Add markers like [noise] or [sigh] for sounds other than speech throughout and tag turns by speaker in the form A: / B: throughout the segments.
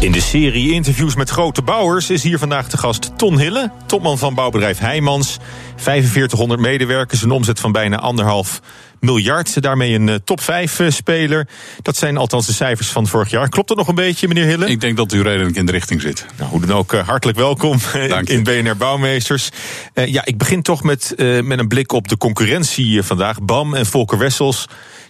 A: In de serie interviews met grote bouwers is hier vandaag de gast Ton Hille, topman van bouwbedrijf Heijmans. 4500 medewerkers, een omzet van bijna anderhalf miljard. Daarmee een eh, top 5 eh, speler. Dat zijn althans de cijfers van vorig jaar. Klopt dat nog een beetje, meneer Hille?
B: Ik denk dat u redelijk in de richting zit.
A: Nou, hoe dan ook, eh, hartelijk welkom [laughs] in BNR Bouwmeesters. ja, ik begin toch met, met een blik op de concurrentie vandaag. BAM en Volker Wessels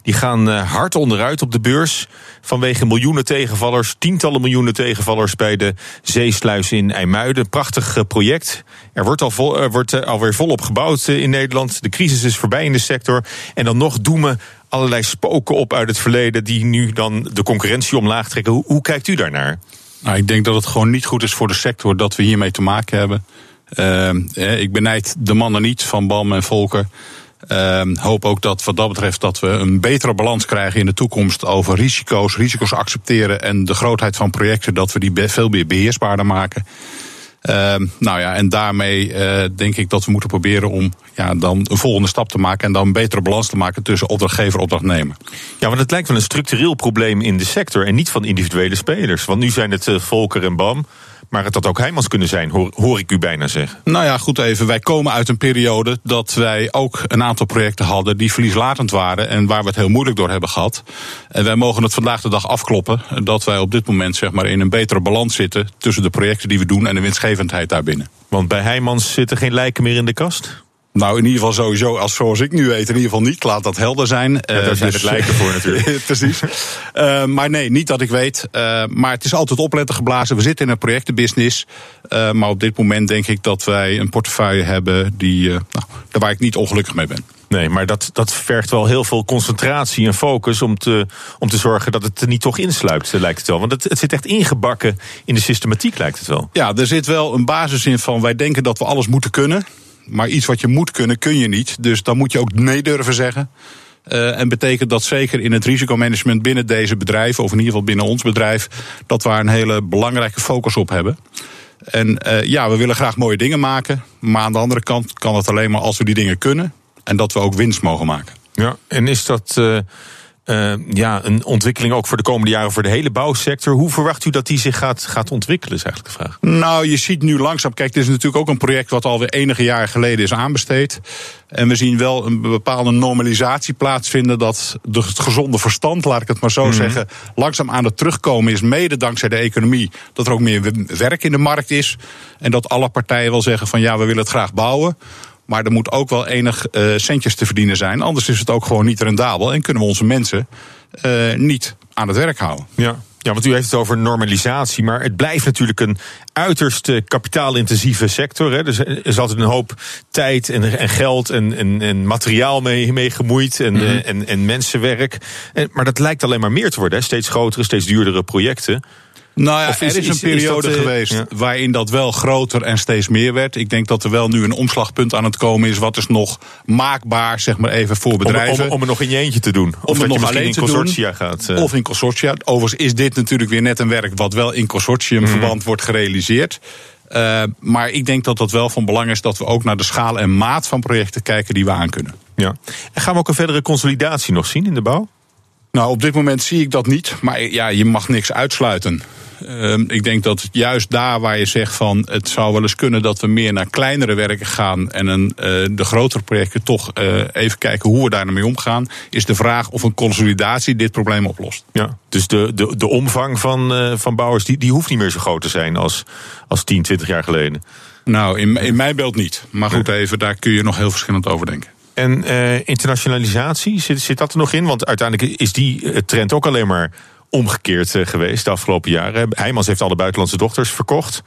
A: die gaan hard onderuit op de beurs. Vanwege miljoenen tegenvallers, tientallen miljoenen tegenvallers bij de zeesluis in IJmuiden. Prachtig project. Er wordt, al wordt alweer volop gebouwd in Nederland. De crisis is voorbij in de sector. En dan nog doemen allerlei spoken op uit het verleden die nu dan de concurrentie omlaag trekken. Hoe, hoe kijkt u daarnaar?
B: Nou, ik denk dat het gewoon niet goed is voor de sector dat we hiermee te maken hebben. Uh, ik benijd de mannen niet van Bam en Volker. Uh, hoop ook dat wat dat betreft dat we een betere balans krijgen in de toekomst over risico's, risico's accepteren en de grootheid van projecten, dat we die veel meer beheersbaarder maken. Ehm, nou ja, en daarmee uh, denk ik dat we moeten proberen om ja, dan een volgende stap te maken en dan een betere balans te maken tussen opdrachtgever en opdrachtnemer.
A: Ja, want het lijkt wel een structureel probleem in de sector en niet van individuele spelers. Want nu zijn het uh, Volker en Bam. Maar het had ook Heijmans kunnen zijn, hoor, hoor, ik u bijna zeggen.
B: Nou ja, goed even. Wij komen uit een periode dat wij ook een aantal projecten hadden die verlieslatend waren en waar we het heel moeilijk door hebben gehad. En wij mogen het vandaag de dag afkloppen dat wij op dit moment zeg maar in een betere balans zitten tussen de projecten die we doen en de winstgevendheid daarbinnen.
A: Want bij Heijmans zitten geen lijken meer in de kast?
B: Nou, in ieder geval sowieso, als zoals ik nu weet, in ieder geval niet. Laat dat helder zijn. Ja,
A: daar zijn dus, het lijken voor natuurlijk. [laughs]
B: precies. Uh, maar nee, niet dat ik weet. Uh, maar het is altijd opletten geblazen. We zitten in een projectenbusiness. Uh, maar op dit moment denk ik dat wij een portefeuille hebben die, nou, waar ik niet ongelukkig mee ben.
A: Nee, maar dat, dat vergt wel heel veel concentratie en focus om te, om te zorgen dat het er niet toch insluipt, lijkt het wel. Want het, het zit echt ingebakken in de systematiek, lijkt het wel.
B: Ja, er zit wel een basis in van wij denken dat we alles moeten kunnen. Maar iets wat je moet kunnen, kun je niet. Dus dan moet je ook nee durven zeggen. Uh, en betekent dat zeker in het risicomanagement binnen deze bedrijven, of in ieder geval binnen ons bedrijf, dat we een hele belangrijke focus op hebben. En uh, ja, we willen graag mooie dingen maken. Maar aan de andere kant kan het alleen maar als we die dingen kunnen. En dat we ook winst mogen maken.
A: Ja, en is dat. Uh uh, ja, een ontwikkeling ook voor de komende jaren voor de hele bouwsector. Hoe verwacht u dat die zich gaat, gaat ontwikkelen, is eigenlijk de vraag.
B: Nou, je ziet nu langzaam. Kijk, het is natuurlijk ook een project wat alweer enige jaren geleden is aanbesteed. En we zien wel een bepaalde normalisatie plaatsvinden. Dat het gezonde verstand, laat ik het maar zo mm -hmm. zeggen, langzaam aan het terugkomen is. Mede dankzij de economie. Dat er ook meer werk in de markt is. En dat alle partijen wel zeggen van ja, we willen het graag bouwen. Maar er moet ook wel enig uh, centjes te verdienen zijn. Anders is het ook gewoon niet rendabel. En kunnen we onze mensen uh, niet aan het werk houden.
A: Ja. Ja, want u heeft het over normalisatie, maar het blijft natuurlijk een uiterst kapitaalintensieve sector. Hè. Dus er is altijd een hoop tijd en, en geld en, en, en, materiaal mee, mee gemoeid en, mm -hmm. en, en mensenwerk. En, maar dat lijkt alleen maar meer te worden. Hè. Steeds grotere, steeds duurdere projecten.
B: Nou ja, is, er is een periode is dat, geweest ja. waarin dat wel groter en steeds meer werd. Ik denk dat er wel nu een omslagpunt aan het komen is. Wat is nog maakbaar, zeg maar even voor bedrijven.
A: Om, om, om het nog in je eentje te doen.
B: Of om het nog alleen
A: in consortia gaat.
B: Uh. Of in consortia. Overigens is dit natuurlijk weer net een werk wat wel in consortiumverband mm. wordt gerealiseerd. Uh, maar ik denk dat dat wel van belang is dat we ook naar de schaal en maat van projecten kijken die we aan kunnen.
A: Ja. En gaan we ook een verdere consolidatie nog zien in de bouw?
B: Nou, op dit moment zie ik dat niet. Maar ja, je mag niks uitsluiten. Uh, ik denk dat juist daar waar je zegt van het zou wel eens kunnen dat we meer naar kleinere werken gaan en een, uh, de grotere projecten toch uh, even kijken hoe we daar mee omgaan, is de vraag of een consolidatie dit probleem oplost.
A: Ja, dus de, de, de omvang van, uh, van bouwers die, die hoeft niet meer zo groot te zijn als, als 10, 20 jaar geleden.
B: Nou, in, in mijn beeld niet. Maar goed, even, daar kun je nog heel verschillend over denken.
A: En internationalisatie, zit, zit dat er nog in? Want uiteindelijk is die trend ook alleen maar omgekeerd geweest de afgelopen jaren. Heijmans heeft alle buitenlandse dochters verkocht.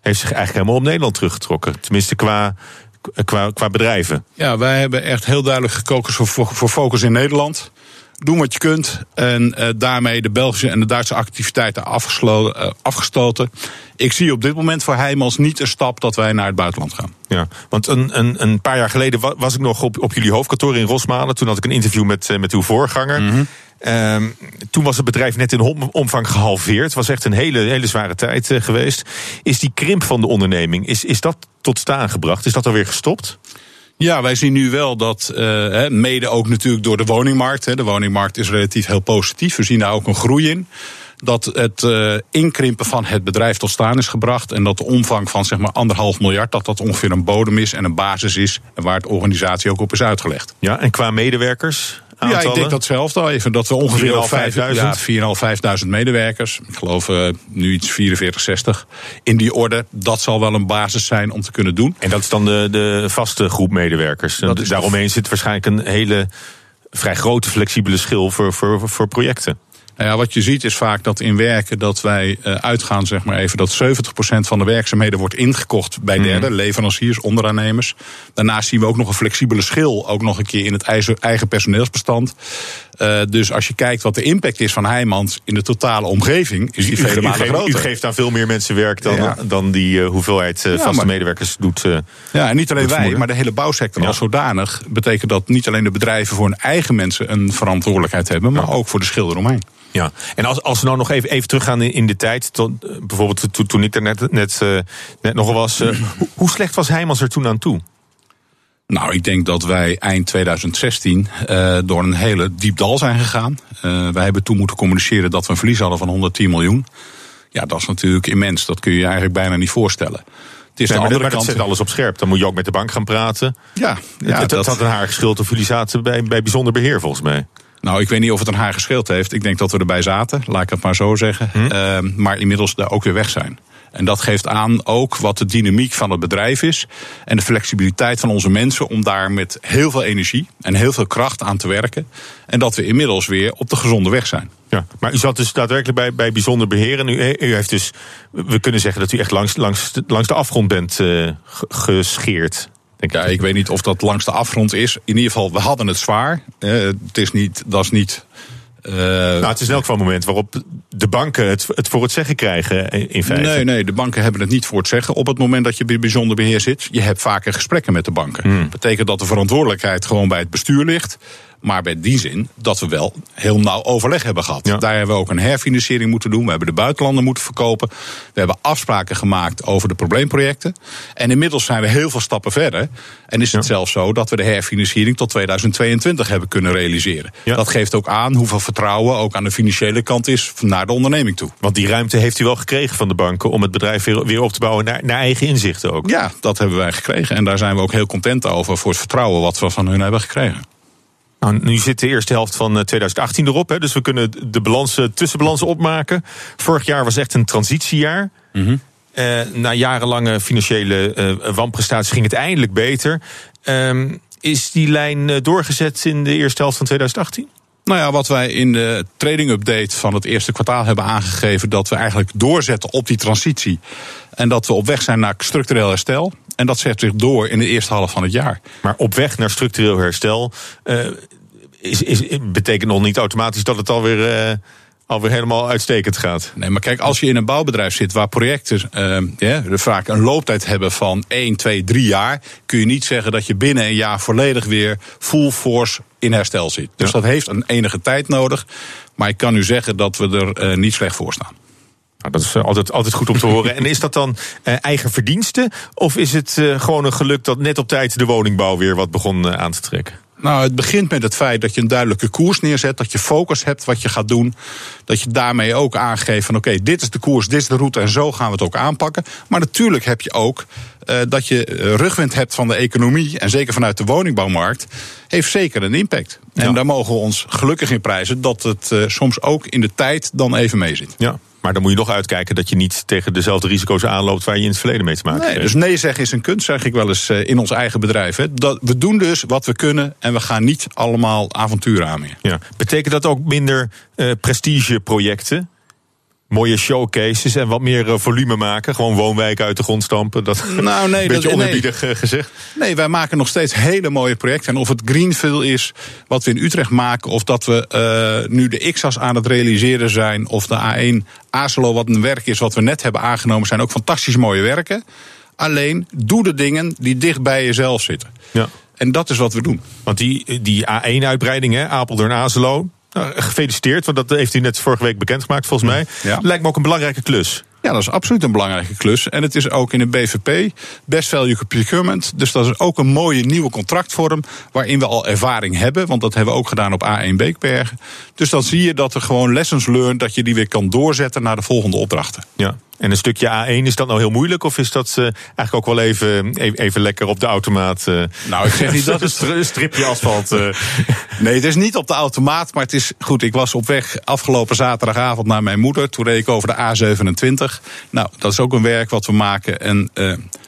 A: Heeft zich eigenlijk helemaal op Nederland teruggetrokken. Tenminste qua, qua, qua bedrijven.
B: Ja, wij hebben echt heel duidelijk gekozen voor, voor focus in Nederland doen wat je kunt. En uh, daarmee de Belgische en de Duitse activiteiten uh, afgestoten. Ik zie op dit moment voor Heijmans niet een stap dat wij naar het buitenland gaan.
A: Ja, want een, een, een paar jaar geleden was ik nog op, op jullie hoofdkantoor in Rosmalen. Toen had ik een interview met, uh, met uw voorganger. Mm -hmm. Um, toen was het bedrijf net in omvang gehalveerd. Het was echt een hele, hele zware tijd geweest. Is die krimp van de onderneming, is, is dat tot staan gebracht? Is dat alweer gestopt?
B: Ja, wij zien nu wel dat, uh, mede ook natuurlijk door de woningmarkt. Hè, de woningmarkt is relatief heel positief. We zien daar ook een groei in. Dat het uh, inkrimpen van het bedrijf tot staan is gebracht. En dat de omvang van zeg maar anderhalf miljard, dat dat ongeveer een bodem is en een basis is. En waar de organisatie ook op is uitgelegd.
A: Ja, en qua medewerkers?
B: Ja, ik denk datzelfde al even. Dat we ongeveer 4.500 ja, 4.500 medewerkers. Ik geloof uh, nu iets 44, 60. In die orde, dat zal wel een basis zijn om te kunnen doen.
A: En dat is dan de, de vaste groep medewerkers. Daaromheen zit waarschijnlijk een hele vrij grote flexibele schil voor, voor, voor projecten.
B: Nou ja, wat je ziet is vaak dat in werken dat wij uh, uitgaan, zeg maar even, dat 70% van de werkzaamheden wordt ingekocht bij mhm. derden, leveranciers, onderaannemers. Daarnaast zien we ook nog een flexibele schil, ook nog een keer in het eigen personeelsbestand. Uh, dus als je kijkt wat de impact is van Heijmans in de totale omgeving, is die vele malen groter.
A: U geeft aan veel meer mensen werk dan, ja. dan die uh, hoeveelheid uh, vaste ja, maar, medewerkers doet.
B: ja, en niet alleen wij, maar de hele bouwsector ja. als zodanig betekent dat niet alleen de bedrijven voor hun eigen mensen een verantwoordelijkheid hebben, maar ook voor de schilder omheen.
A: Ja, en als, als we nou nog even, even teruggaan in, in de tijd, tot, bijvoorbeeld toen, toen ik er net, net, net nog was. [clears throat] Hoe, hoe slecht was Heijmans er toen aan toe?
B: Nou, ik denk dat wij eind 2016 uh, door een hele diep dal zijn gegaan. Uh, wij hebben toen moeten communiceren dat we een verlies hadden van 110 miljoen. Ja, dat is natuurlijk immens. Dat kun je je eigenlijk bijna niet voorstellen.
A: Het is nee, de andere maar, kant. dat zet alles op scherp. Dan moet je ook met de bank gaan praten.
B: Ja,
A: ja het, dat... had een haar geschild of jullie zaten bij, bij bijzonder beheer volgens mij.
B: Nou, ik weet niet of het aan haar gescheeld heeft. Ik denk dat we erbij zaten, laat ik het maar zo zeggen. Hm? Uh, maar inmiddels daar ook weer weg zijn. En dat geeft aan ook wat de dynamiek van het bedrijf is. En de flexibiliteit van onze mensen om daar met heel veel energie en heel veel kracht aan te werken. En dat we inmiddels weer op de gezonde weg zijn.
A: Ja, maar u zat dus daadwerkelijk bij, bij bijzonder beheer. En u, u heeft dus, we kunnen zeggen dat u echt langs, langs, langs de afgrond bent uh, gescheerd.
B: Denk ja, ik weet niet of dat langs de afgrond is. In ieder geval, we hadden het zwaar. Uh, het is niet, dat is niet
A: nou, het is in elk geval een moment waarop de banken het, het, voor het zeggen krijgen, in feite.
B: Nee, nee, de banken hebben het niet voor het zeggen op het moment dat je bij bijzonder beheer zit. Je hebt vaker gesprekken met de banken. Dat hmm. betekent dat de verantwoordelijkheid gewoon bij het bestuur ligt. Maar bij die zin dat we wel heel nauw overleg hebben gehad. Daar hebben we ook een herfinanciering moeten doen. We hebben de buitenlanden moeten verkopen. We hebben afspraken gemaakt over de probleemprojecten. En inmiddels zijn we heel veel stappen verder. En is het ja. zelfs zo dat we de herfinanciering tot 2022 hebben kunnen realiseren. Ja. Dat geeft ook aan hoeveel vertrouwen ook aan de financiële kant is naar de onderneming toe.
A: Want die ruimte heeft u wel gekregen van de banken om het bedrijf weer, weer op te bouwen naar, naar eigen inzichten ook.
B: Ja, dat hebben wij gekregen. En daar zijn we ook heel content over voor het vertrouwen wat we van hun hebben gekregen.
A: Nou, nu zit de eerste helft van 2018 eh, erop, hè, dus we kunnen de balansen, tussenbalansen opmaken. Vorig jaar was echt een transitiejaar. Mm -hmm. uh, na jarenlange financiële uh, wanprestaties ging het eindelijk beter. Uh, is die lijn doorgezet in de eerste helft van 2018?
B: Nou ja, wat wij in de trading update van het eerste kwartaal hebben aangegeven, dat we eigenlijk doorzetten op die transitie. En dat we op weg zijn naar structureel herstel. En dat zet zich door in de eerste half van het jaar.
A: Maar op weg naar structureel herstel uh, is, is, betekent nog niet automatisch dat het alweer. Uh, alweer helemaal uitstekend gaat.
B: Nee, maar kijk, als je in een bouwbedrijf zit waar projecten uh, ja, vaak een looptijd hebben van 1, 2, 3 jaar, kun je niet zeggen dat je binnen een jaar volledig weer full force in herstel zit. Dus ja. dat heeft een enige tijd nodig. Maar ik kan u zeggen dat we er niet slecht voor staan.
A: Nou, dat is altijd, altijd goed om te horen. En is dat dan uh, eigen verdienste? Of is het uh, gewoon een geluk dat net op tijd de woningbouw weer wat begon aan te trekken?
B: Nou, het begint met het feit dat je een duidelijke koers neerzet. Dat je focus hebt wat je gaat doen. Dat je daarmee ook aangeeft van oké, okay, dit is de koers, dit is de route en zo gaan we het ook aanpakken. Maar natuurlijk heb je ook uh, dat je rugwind hebt van de economie. En zeker vanuit de woningbouwmarkt. Heeft zeker een impact. Ja. En daar mogen we ons gelukkig in prijzen dat het uh, soms ook in de tijd dan even mee zit.
A: Ja. Maar dan moet je nog uitkijken dat je niet tegen dezelfde risico's aanloopt waar je in het verleden mee te maken
B: nee,
A: hebt.
B: Dus nee zeggen is een kunst, zeg ik wel eens eh, in ons eigen bedrijf. Hè. Dat, we doen dus wat we kunnen en we gaan niet allemaal avonturen aan meer.
A: Ja. Betekent dat ook minder uh, prestigeprojecten? Mooie showcases en wat meer eh, volume maken. Gewoon woonwijken uit de grond stampen. Dat
B: nou, nee, [laughs]
A: een beetje
B: dat,
A: onerbiedig nee. gezegd.
B: Nee, wij maken nog steeds hele mooie projecten. En of het Greenfield is wat we in Utrecht maken... of dat we uh, nu de X-as aan het realiseren zijn... of de A1 Azelo, wat een werk is wat we net hebben aangenomen... zijn ook fantastisch mooie werken. Alleen, doe de dingen die dicht bij jezelf zitten.
A: Ja.
B: En dat is wat we doen.
A: Want die, die A1-uitbreiding, Apeldoorn-Azelo... Nou, gefeliciteerd, want dat heeft u net vorige week bekendgemaakt, volgens mij. Ja. Lijkt me ook een belangrijke klus.
B: Ja, dat is absoluut een belangrijke klus. En het is ook in de BVP, Best Value Procurement. Dus dat is ook een mooie nieuwe contractvorm. waarin we al ervaring hebben. Want dat hebben we ook gedaan op A1 Beekbergen. Dus dan zie je dat er gewoon lessons learned. dat je die weer kan doorzetten naar de volgende opdrachten.
A: Ja. En een stukje A1, is dat nou heel moeilijk? Of is dat uh, eigenlijk ook wel even, even lekker op de automaat? Uh,
B: nou, ik zeg niet dat het
A: een stripje asfalt. Uh. [laughs]
B: Nee, het is niet op de automaat. Maar het is goed. Ik was op weg afgelopen zaterdagavond naar mijn moeder. Toen reed ik over de A27. Nou, dat is ook een werk wat we maken. En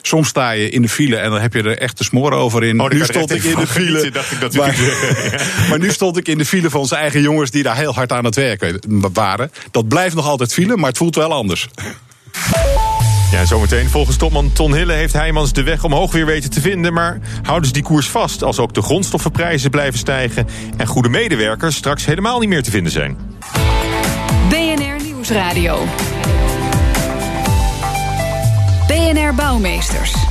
B: soms sta je in de file en dan heb je er echt de smoor over in.
A: Oh, nu stond ik in de file. [laughs] Dacht ik dat
B: maar, [laughs] maar nu stond ik in de file van onze eigen jongens die daar heel hard aan het werken waren. Dat blijft nog altijd file, maar het voelt wel anders.
A: Ja, zometeen. Volgens topman Ton Hille heeft Heijmans de weg omhoog weer weten te vinden. Maar houden ze die koers vast als ook de grondstoffenprijzen blijven stijgen... en goede medewerkers straks helemaal niet meer te vinden zijn?
C: BNR Nieuwsradio. BNR Bouwmeesters.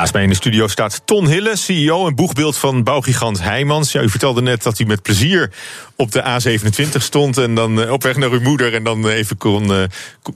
A: Naast mij in de studio staat Ton Hille, CEO en boegbeeld van bouwgigant Heijmans. Ja, u vertelde net dat u met plezier op de A27 stond en dan op weg naar uw moeder en dan even kon,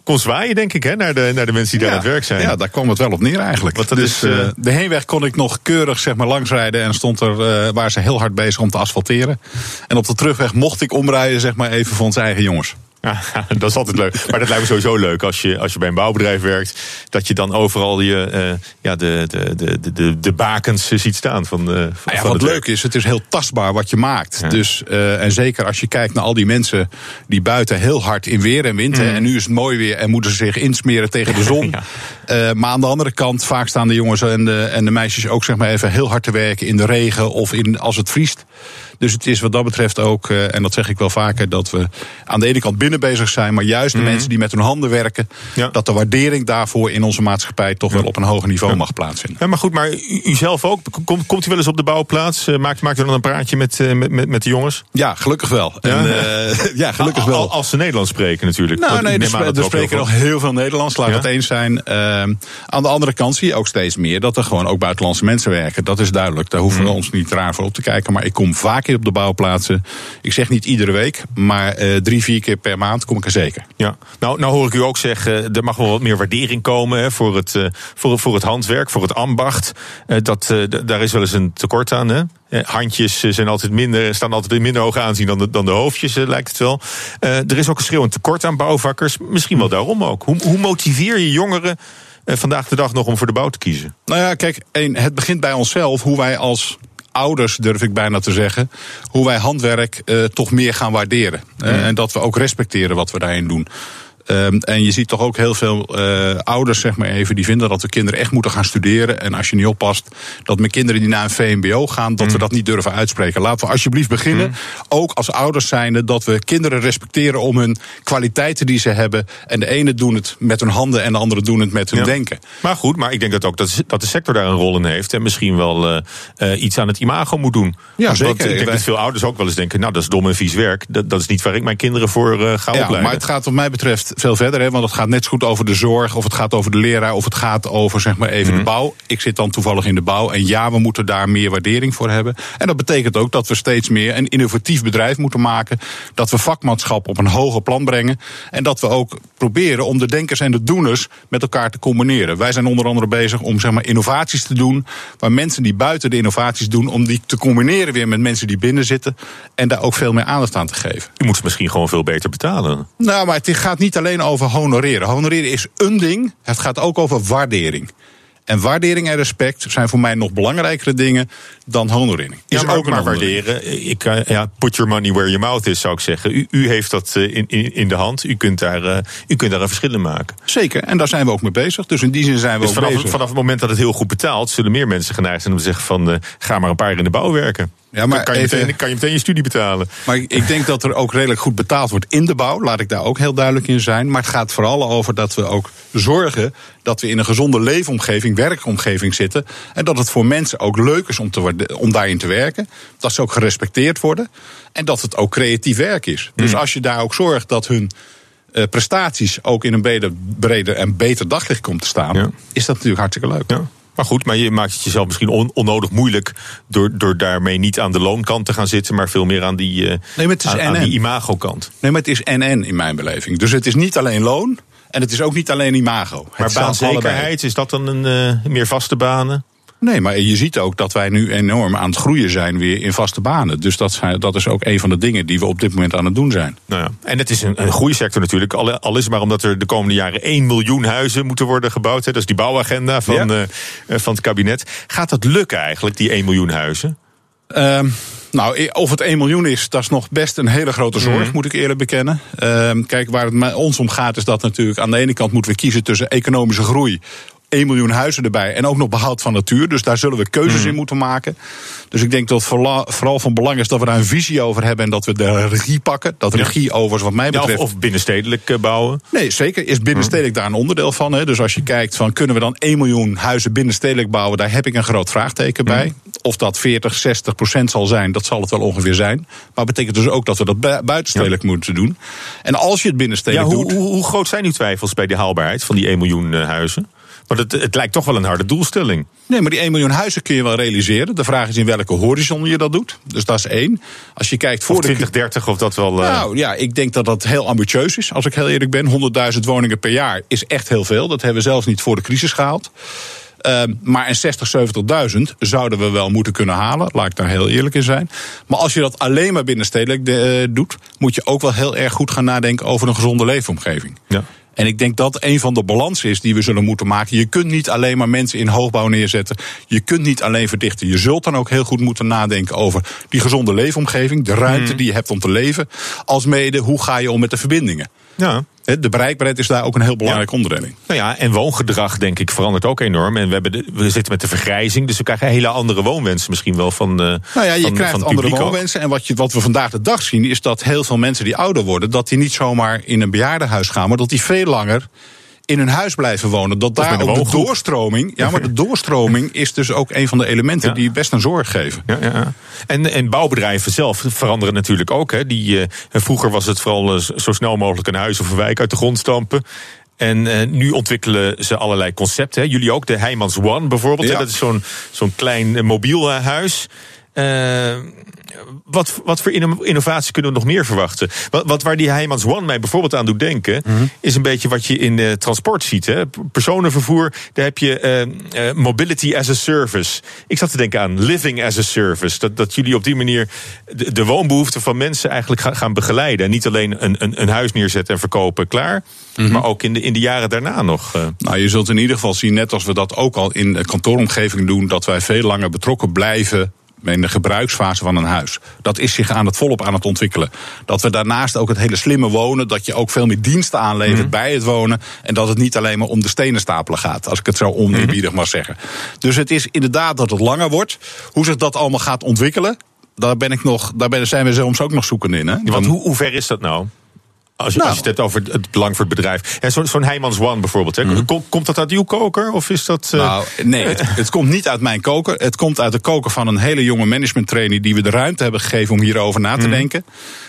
A: kon zwaaien, denk ik, hè, naar, de, naar de mensen die
B: ja,
A: daar aan het werk zijn.
B: Ja, daar kwam het wel op neer eigenlijk.
A: Want dat
B: dus,
A: is, uh,
B: de heenweg kon ik nog keurig zeg maar, langsrijden en stond er, uh, waren ze heel hard bezig om te asfalteren. En op de terugweg mocht ik omrijden, zeg maar, even voor onze eigen jongens.
A: Ja, [laughs] dat is altijd leuk. Maar dat lijkt me sowieso leuk als je, als je bij een bouwbedrijf werkt. Dat je dan overal je, uh, ja, de, de, de, de, de bakens ziet staan. Van, uh,
B: ja,
A: van
B: wat leuk is, het is heel tastbaar wat je maakt. Ja. Dus, uh, en zeker als je kijkt naar al die mensen die buiten heel hard in weer en wind. Mm. En nu is het mooi weer en moeten ze zich insmeren tegen de zon. [laughs] ja. maar aan de andere kant, vaak staan de jongens en de, en de meisjes ook zeg maar even heel hard te werken in de regen of in, als het vriest. Dus het is wat dat betreft ook, en dat zeg ik wel vaker, dat we aan de ene kant binnen bezig zijn, maar juist de
A: Mhm.
B: mensen die met hun handen werken,
A: Ja.
B: dat de waardering daarvoor in onze maatschappij toch wel op een hoger niveau mag plaatsvinden.
A: Ja, maar goed, maar u, u zelf ook? Komt, komt u wel eens op de bouwplaats? Uh, maakt, maakt u dan een praatje met, met, met, de jongens?
B: Ja, gelukkig wel.
A: Ja?
B: En, uh, [laughs] ja, gelukkig wel.
A: Als ze Nederlands spreken natuurlijk.
B: Nou, nee, er, spreken nog heel veel Nederlands, laat het eens zijn. Aan de andere kant zie je ook steeds meer dat er gewoon ook buitenlandse mensen werken. Dat is duidelijk. Daar hoeven we
A: Hmm.
B: ons niet raar voor op te kijken. Maar ik kom vaker op de bouwplaatsen. Ik zeg niet iedere week, maar eh, drie, vier keer per maand kom ik er zeker.
A: Ja, nou, nou hoor ik u ook zeggen, er mag wel wat meer waardering komen hè, voor, het, eh, voor, voor het handwerk, voor het ambacht. Eh, dat, eh, daar is wel eens een tekort aan. Hè? Eh, Handjes eh, zijn altijd minder, staan altijd in minder hoog aanzien dan de, dan de hoofdjes, eh, lijkt het wel. Eh, er is ook een schreeuwend tekort aan bouwvakkers. Misschien wel daarom ook. Hoe, hoe motiveer je jongeren eh, vandaag de dag nog om voor de bouw te kiezen?
B: Nou ja, kijk, één, het begint bij onszelf. Hoe wij als ouders, durf ik bijna te zeggen, hoe wij handwerk eh, toch meer gaan waarderen. Eh, en dat we ook respecteren wat we daarin doen. Ehm, en je ziet toch ook heel veel eh, ouders, zeg maar even, die vinden dat we kinderen echt moeten gaan studeren. En als je niet oppast, dat mijn kinderen die naar een VMBO gaan, dat we dat niet durven uitspreken. Laten we alsjeblieft beginnen, ook als ouders zijnde, dat we kinderen respecteren om hun kwaliteiten die ze hebben. En de ene doen het met hun handen en de andere doen het met hun
A: Ja.
B: denken.
A: Maar goed, maar ik denk dat ook dat, dat de sector daar een rol in heeft. En misschien wel eh, eh, iets aan het imago moet doen.
B: Ja,
A: Want
B: zeker.
A: Ik denk
B: Wij-
A: dat veel ouders ook wel eens denken: nou, dat is dom en vies werk. Dat, dat is niet waar ik mijn kinderen voor ga
B: Ja,
A: opleiden.
B: maar het gaat wat mij betreft veel verder. Hè, want het gaat net zo goed over de zorg, of het gaat over de leraar, of het gaat over zeg maar even
A: Mhm.
B: de bouw. Ik zit dan toevallig in de bouw. En ja, we moeten daar meer waardering voor hebben. En dat betekent ook dat we steeds meer een innovatief bedrijf moeten maken. Dat we vakmanschap op een hoger plan brengen. En dat we ook proberen om de denkers en de doeners met elkaar te combineren. Wij zijn onder andere bezig om zeg maar, innovaties te doen. Waar mensen die buiten de innovaties doen, om die te combineren weer met mensen die binnen zitten. En daar ook veel meer aandacht aan te geven.
A: Je moet ze misschien gewoon veel beter betalen.
B: Nou, maar het gaat niet alleen over honoreren. Honoreren is een ding. Het gaat ook over waardering. En waardering en respect zijn voor mij nog belangrijkere dingen dan honoring.
A: Is ja, maar ook maar waarderen. Ik, uh, ja, put your money where your mouth is, zou ik zeggen. U, u heeft dat uh, in, in, in, de hand. U kunt, daar, uh, u kunt daar een verschil in maken.
B: Zeker, en daar zijn we ook mee bezig. Dus in die zin zijn we
A: dus
B: ook
A: vanaf,
B: bezig.
A: Vanaf het moment dat het heel goed betaalt, zullen meer mensen geneigd zijn om te zeggen van ga maar een paar jaar in de bouw werken. Ja, maar kan, je even, meteen, kan je meteen je studie betalen.
B: Maar ik denk dat er ook redelijk goed betaald wordt in de bouw. Laat ik daar ook heel duidelijk in zijn. Maar het gaat vooral over dat we ook zorgen dat we in een gezonde leefomgeving, werkomgeving zitten. En dat het voor mensen ook leuk is om, te, om daarin te werken. Dat ze ook gerespecteerd worden. En dat het ook creatief werk is. Dus
A: Hmm.
B: als je daar ook zorgt dat hun uh, prestaties ook in een breder, breder en beter daglicht komt te staan, ja. is dat natuurlijk hartstikke leuk.
A: Ja. Maar goed, maar je maakt het jezelf misschien on, onnodig moeilijk door, door daarmee niet aan de loonkant te gaan zitten, maar veel meer aan die, uh,
B: nee, maar het is
A: aan,
B: aan
A: die imago-kant.
B: Nee, maar het is NN in mijn beleving. Dus het is niet alleen loon en het is ook niet alleen imago.
A: Maar baanzekerheid, is dat dan een uh, meer vaste banen?
B: Nee, maar je ziet ook dat wij nu enorm aan het groeien zijn weer in vaste banen. Dus dat, zijn, dat is ook een van de dingen die we op dit moment aan het doen zijn.
A: Nou ja, en het is een, een groeisector natuurlijk. Al, al is het maar omdat er de komende jaren 1 miljoen huizen moeten worden gebouwd. Hè. Dat is die bouwagenda van, ja. uh, van het kabinet. Gaat dat lukken eigenlijk, die 1 miljoen huizen?
B: Um, nou, of het 1 miljoen is, dat is nog best een hele grote zorg, mm. moet ik eerlijk bekennen. Um, kijk, waar het ons om gaat, is dat natuurlijk aan de ene kant moeten we kiezen tussen economische groei 1 miljoen huizen erbij. En ook nog behoud van natuur. Dus daar zullen we keuzes mm. in moeten maken. Dus ik denk dat het vooral van belang is dat we daar een visie over hebben. En dat we de regie pakken. Dat regie overigens wat mij betreft.
A: Ja, of, of, binnenstedelijk bouwen.
B: Nee, zeker. Is binnenstedelijk mm. daar een onderdeel van. Hè. Dus als je kijkt van kunnen we dan 1 miljoen huizen binnenstedelijk bouwen. Daar heb ik een groot vraagteken bij. Mm. Of dat 40, 60 procent zal zijn, dat zal het wel ongeveer zijn. Maar betekent dus ook dat we dat buitenstedelijk ja. moeten doen. En als je het binnenstedelijk
A: ja, hoe,
B: doet.
A: Hoe, hoe groot zijn uw twijfels bij de haalbaarheid van die 1 miljoen uh, huizen? Maar het, het, lijkt toch wel een harde doelstelling.
B: Nee, maar die 1 miljoen huizen kun je wel realiseren. De vraag is in welke horizon je dat doet. Dus dat is één. Als je kijkt voor
A: of 2030 of dat wel. Uh...
B: Nou ja, ik denk dat dat heel ambitieus is. Als ik heel eerlijk ben. 100.000 woningen per jaar is echt heel veel. Dat hebben we zelfs niet voor de crisis gehaald. Uh, maar een 60, 70.000 zouden we wel moeten kunnen halen. Laat ik daar heel eerlijk in zijn. Maar als je dat alleen maar binnenstedelijk de, uh, doet, moet je ook wel heel erg goed gaan nadenken over een gezonde leefomgeving.
A: Ja.
B: En ik denk dat een van de balansen is die we zullen moeten maken. Je kunt niet alleen maar mensen in hoogbouw neerzetten. Je kunt niet alleen verdichten. Je zult dan ook heel goed moeten nadenken over die gezonde leefomgeving. De ruimte mm. die je hebt om te leven. Als mede, hoe ga je om met de verbindingen?
A: Ja.
B: De bereikbaarheid is daar ook een heel belangrijk ja. onderdeel in.
A: Nou ja, en woongedrag, denk ik, verandert ook enorm. En we, hebben de, we zitten met de vergrijzing, dus we krijgen hele andere woonwensen misschien wel van. Uh,
B: nou ja, je
A: van,
B: krijgt
A: van
B: andere woonwensen. En wat, je, wat we vandaag de dag zien, is dat heel veel mensen die ouder worden, dat die niet zomaar in een bejaardenhuis gaan, maar dat die veel langer in hun huis blijven wonen. Dat daar ook de doorstroming. Ja, maar de [laughs] doorstroming is dus ook een van de elementen ja. die best een zorg geven.
A: Ja, ja. En, en bouwbedrijven zelf veranderen natuurlijk ook. Hè. Die, uh, vroeger was het vooral uh, zo snel mogelijk een huis of een wijk uit de grond stampen. En uh, nu ontwikkelen ze allerlei concepten. Hè. Jullie ook, de Heijmans One bijvoorbeeld. Ja. Dat is zo'n zo'n klein mobiel huis. Uh, wat, wat voor innovaties kunnen we nog meer verwachten? Wat, wat waar die Heijmans One mij bijvoorbeeld aan doet denken, mm -hmm. is een beetje wat je in uh, transport ziet. Hè? Personenvervoer, daar heb je uh, uh, mobility as a service. Ik zat te denken aan living as a service. Dat, dat jullie op die manier de, de woonbehoeften van mensen eigenlijk gaan, gaan begeleiden. En niet alleen een, een, een huis neerzetten en verkopen, klaar. Mm -hmm. Maar ook in de, in de jaren daarna nog.
B: Nou, je zult in ieder geval zien, net als we dat ook al in de kantooromgeving doen, dat wij veel langer betrokken blijven in de gebruiksfase van een huis. Dat is zich aan het volop aan het ontwikkelen. Dat we daarnaast ook het hele slimme wonen, dat je ook veel meer diensten aanlevert mm. bij het wonen. En dat het niet alleen maar om de stenen stapelen gaat, als ik het zo oneerbiedig mm. mag zeggen. Dus het is inderdaad dat het langer wordt. Hoe zich dat allemaal gaat ontwikkelen, daar, ben ik nog, daar zijn we soms ook nog zoekend in. Hè?
A: Want hoe, hoe ver is dat nou? Als je, nou. als je het hebt over het belang voor het bedrijf. Zo'n zo Heijmans One bijvoorbeeld. Hè. Mm. Kom, komt dat uit uw koker? Of is dat. Uh...
B: Nou, nee, het, het, komt niet uit mijn koker. Het komt uit de koker van een hele jonge management trainee. die we de ruimte hebben gegeven om hierover na te mm. denken.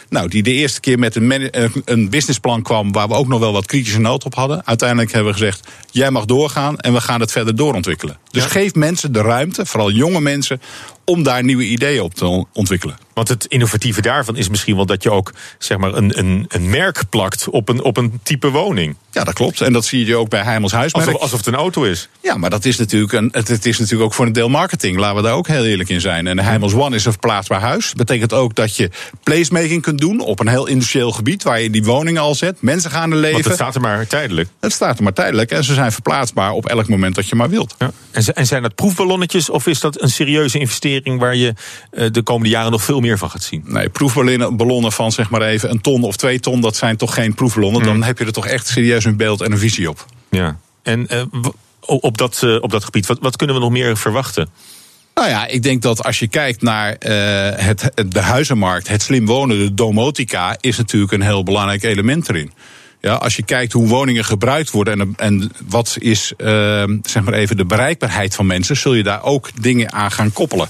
B: Nou, die de eerste keer met een, een businessplan kwam. waar we ook nog wel wat kritische nood op hadden. Uiteindelijk hebben we gezegd: jij mag doorgaan en we gaan het verder doorontwikkelen. Dus geef mensen de ruimte, vooral jonge mensen, om daar nieuwe ideeën op te ontwikkelen.
A: Want het innovatieve daarvan is misschien wel dat je ook zeg maar, een, een, een merk plakt op een, op een type woning.
B: Ja, dat klopt. En dat zie je ook bij Heimels Huismerk.
A: Alsof, alsof het een auto is.
B: Ja, maar dat is natuurlijk een, het, het, is natuurlijk ook voor een deel marketing. Laten we daar ook heel eerlijk in zijn. En Heimels One is een verplaatsbaar huis. Dat betekent ook dat je placemaking kunt doen op een heel industrieel gebied waar je die woningen al zet. Mensen gaan er leven. Want
A: het staat er maar tijdelijk.
B: Het staat er maar tijdelijk. En ze zijn verplaatsbaar op elk moment dat je maar wilt. Ja.
A: En zijn dat proefballonnetjes of is dat een serieuze investering waar je eh, de komende jaren nog veel meer van gaat zien?
B: Nee, proefballonnen van zeg maar even een ton of twee ton, dat zijn toch geen proefballonnen. Dan heb je er toch echt serieus een beeld en een visie op.
A: Ja, en uh, op, dat, uh, op dat gebied, wat, wat kunnen we nog meer verwachten?
B: Nou ja, ik denk dat als je kijkt naar uh, het, de huizenmarkt, het slim wonen, de domotica, is natuurlijk een heel belangrijk element erin. Ja, als je kijkt hoe woningen gebruikt worden en, en wat is uh, zeg maar even de bereikbaarheid van mensen, zul je daar ook dingen aan gaan koppelen.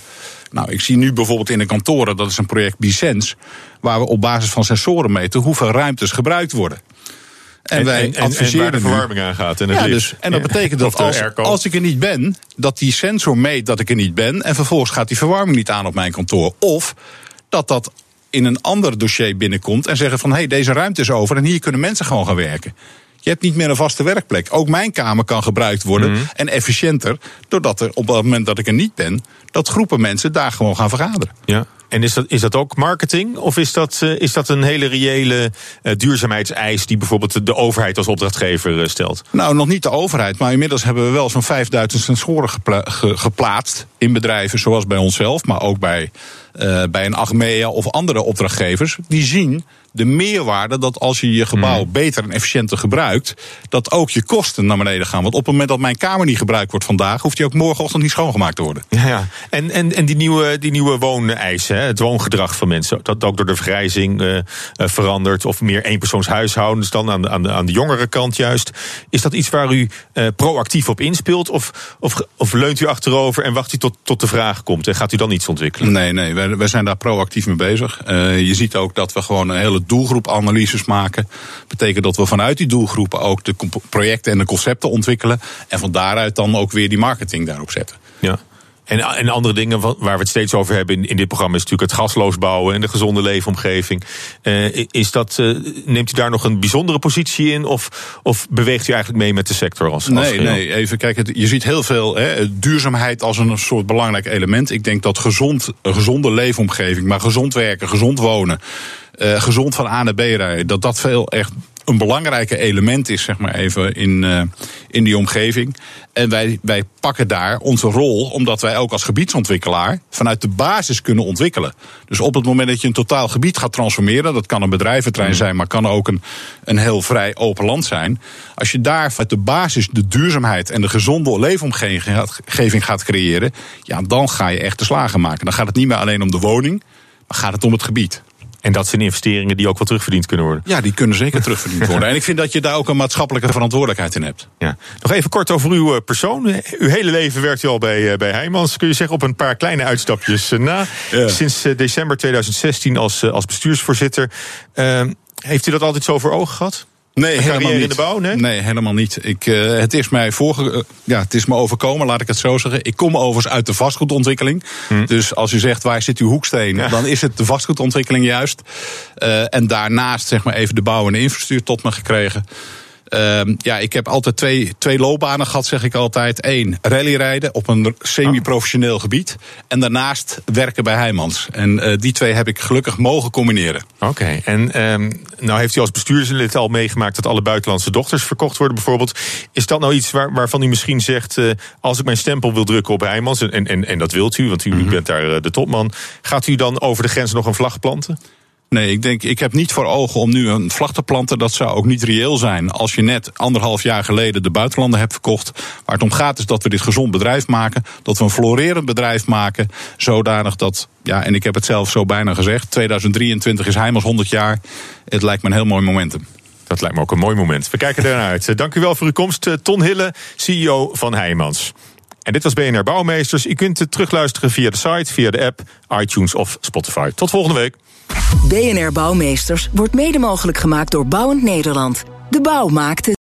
B: Nou, ik zie nu bijvoorbeeld in de kantoren, dat is een project Bicense, waar we op basis van sensoren meten hoeveel ruimtes gebruikt worden.
A: En, wij en, adviseren waar de verwarming aan gaat. En, het
B: ja, dus, en dat betekent dat als, als ik er niet ben, dat die sensor meet dat ik er niet ben. En vervolgens gaat die verwarming niet aan op mijn kantoor. Of dat dat in een ander dossier binnenkomt en zeggen van hé, hey, deze ruimte is over en hier kunnen mensen gewoon gaan werken. Je hebt niet meer een vaste werkplek. Ook mijn kamer kan gebruikt worden mhm. en efficiënter, doordat er op het moment dat ik er niet ben, dat groepen mensen daar gewoon gaan vergaderen.
A: Ja. En is dat, is dat ook marketing? Of is dat, uh, is dat een hele reële uh, duurzaamheidseis die bijvoorbeeld de overheid als opdrachtgever uh, stelt?
B: Nou, nog niet de overheid, maar inmiddels hebben we wel zo'n 5000 sensoren gepla ge geplaatst in bedrijven zoals bij onszelf, maar ook bij, bij een Achmea of andere opdrachtgevers. Die zien de meerwaarde dat als je je gebouw hmm. beter en efficiënter gebruikt, dat ook je kosten naar beneden gaan. Want op het moment dat mijn kamer niet gebruikt wordt vandaag, hoeft die ook morgenochtend niet schoongemaakt te worden.
A: Ja, ja. En, en, en die nieuwe, die nieuwe wooneisen, het woongedrag van mensen, dat ook door de vergrijzing uh, verandert, of meer eenpersoonshuishoudens dan aan de, aan, de, aan de jongere kant juist. Is dat iets waar u uh, proactief op inspeelt? Of, of, of leunt u achterover en wacht u tot, tot de vraag komt? En gaat u dan iets ontwikkelen?
B: Nee, nee, wij, wij zijn daar proactief mee bezig. je ziet ook dat we gewoon een hele doelgroepanalyses maken. Betekent dat we vanuit die doelgroepen ook de projecten en de concepten ontwikkelen. En van daaruit dan ook weer die marketing daarop zetten.
A: Ja. En, en andere dingen waar we het steeds over hebben in, in dit programma is natuurlijk het gasloos bouwen en de gezonde leefomgeving. Uh, is dat, uh, neemt u daar nog een bijzondere positie in of, of beweegt u eigenlijk mee met de sector als,
B: als Nee, nee, even kijken. Je ziet heel veel hè, duurzaamheid als een soort belangrijk element. Ik denk dat gezond, een gezonde leefomgeving, maar gezond werken, gezond wonen. Uh, gezond van A naar B rijden, dat dat veel echt een belangrijke element is, zeg maar even, in, uh, in die omgeving. En wij, wij pakken daar onze rol, omdat wij ook als gebiedsontwikkelaar vanuit de basis kunnen ontwikkelen. Dus op het moment dat je een totaal gebied gaat transformeren, dat kan een bedrijventrein mm. zijn, maar kan ook een, een heel vrij open land zijn. Als je daar vanuit de basis de duurzaamheid en de gezonde leefomgeving gaat creëren, ja, dan ga je echt de slagen maken. Dan gaat het niet meer alleen om de woning, maar gaat het om het gebied.
A: En dat zijn investeringen die ook wel terugverdiend kunnen worden.
B: Ja, die kunnen zeker [laughs] terugverdiend worden. En ik vind dat je daar ook een maatschappelijke verantwoordelijkheid in hebt.
A: Ja. Nog even kort over uw eh, persoon. Uw hele leven werkt u al bij, eh, bij Heijmans. Kun je zeggen op een paar kleine uitstapjes eh, na. Ja. Sinds december 2016 als, als bestuursvoorzitter. Uh, heeft u dat altijd zo voor ogen gehad?
B: Nee, helemaal niet.
A: in de bouw? Nee,
B: nee helemaal niet. Ik, uh, het, is mij voorge uh, ja, het is me overkomen, laat ik het zo zeggen. Ik kom overigens uit de vastgoedontwikkeling. Hm. Dus als u zegt waar zit uw hoeksteen, ja. dan is het de vastgoedontwikkeling juist. Uh, en daarnaast zeg maar even de bouw en de infrastructuur tot me gekregen. Uh, ja, ik heb altijd twee, twee loopbanen gehad, zeg ik altijd. Eén, rallyrijden op een semi-professioneel gebied. En daarnaast werken bij Heijmans. En uh, die twee heb ik gelukkig mogen combineren.
A: Oké, okay. en um, nou heeft u als bestuurslid al meegemaakt dat alle buitenlandse dochters verkocht worden, bijvoorbeeld. Is dat nou iets waar, waarvan u misschien zegt: uh, als ik mijn stempel wil drukken op Heijmans, en, en, en dat wilt u, want u mm -hmm. bent daar de topman, gaat u dan over de grens nog een vlag planten?
B: Nee, ik denk, ik heb niet voor ogen om nu een vlag te planten. Dat zou ook niet reëel zijn. Als je net anderhalf jaar geleden de buitenlanden hebt verkocht. Waar het om gaat is dat we dit gezond bedrijf maken. Dat we een florerend bedrijf maken. Zodanig dat, ja, en ik heb het zelf zo bijna gezegd. 2023 is Heimels 100 jaar. Het lijkt me een heel mooi momentum.
A: Dat lijkt me ook een mooi moment. We kijken ernaar uit. Dank u wel voor uw komst. Ton Hille, CEO van Heijmans. En dit was BNR Bouwmeesters. U kunt het terugluisteren via de site, via de app, iTunes of Spotify. Tot volgende week.
D: BNR Bouwmeesters wordt mede mogelijk gemaakt door Bouwend Nederland. De bouw maakt het.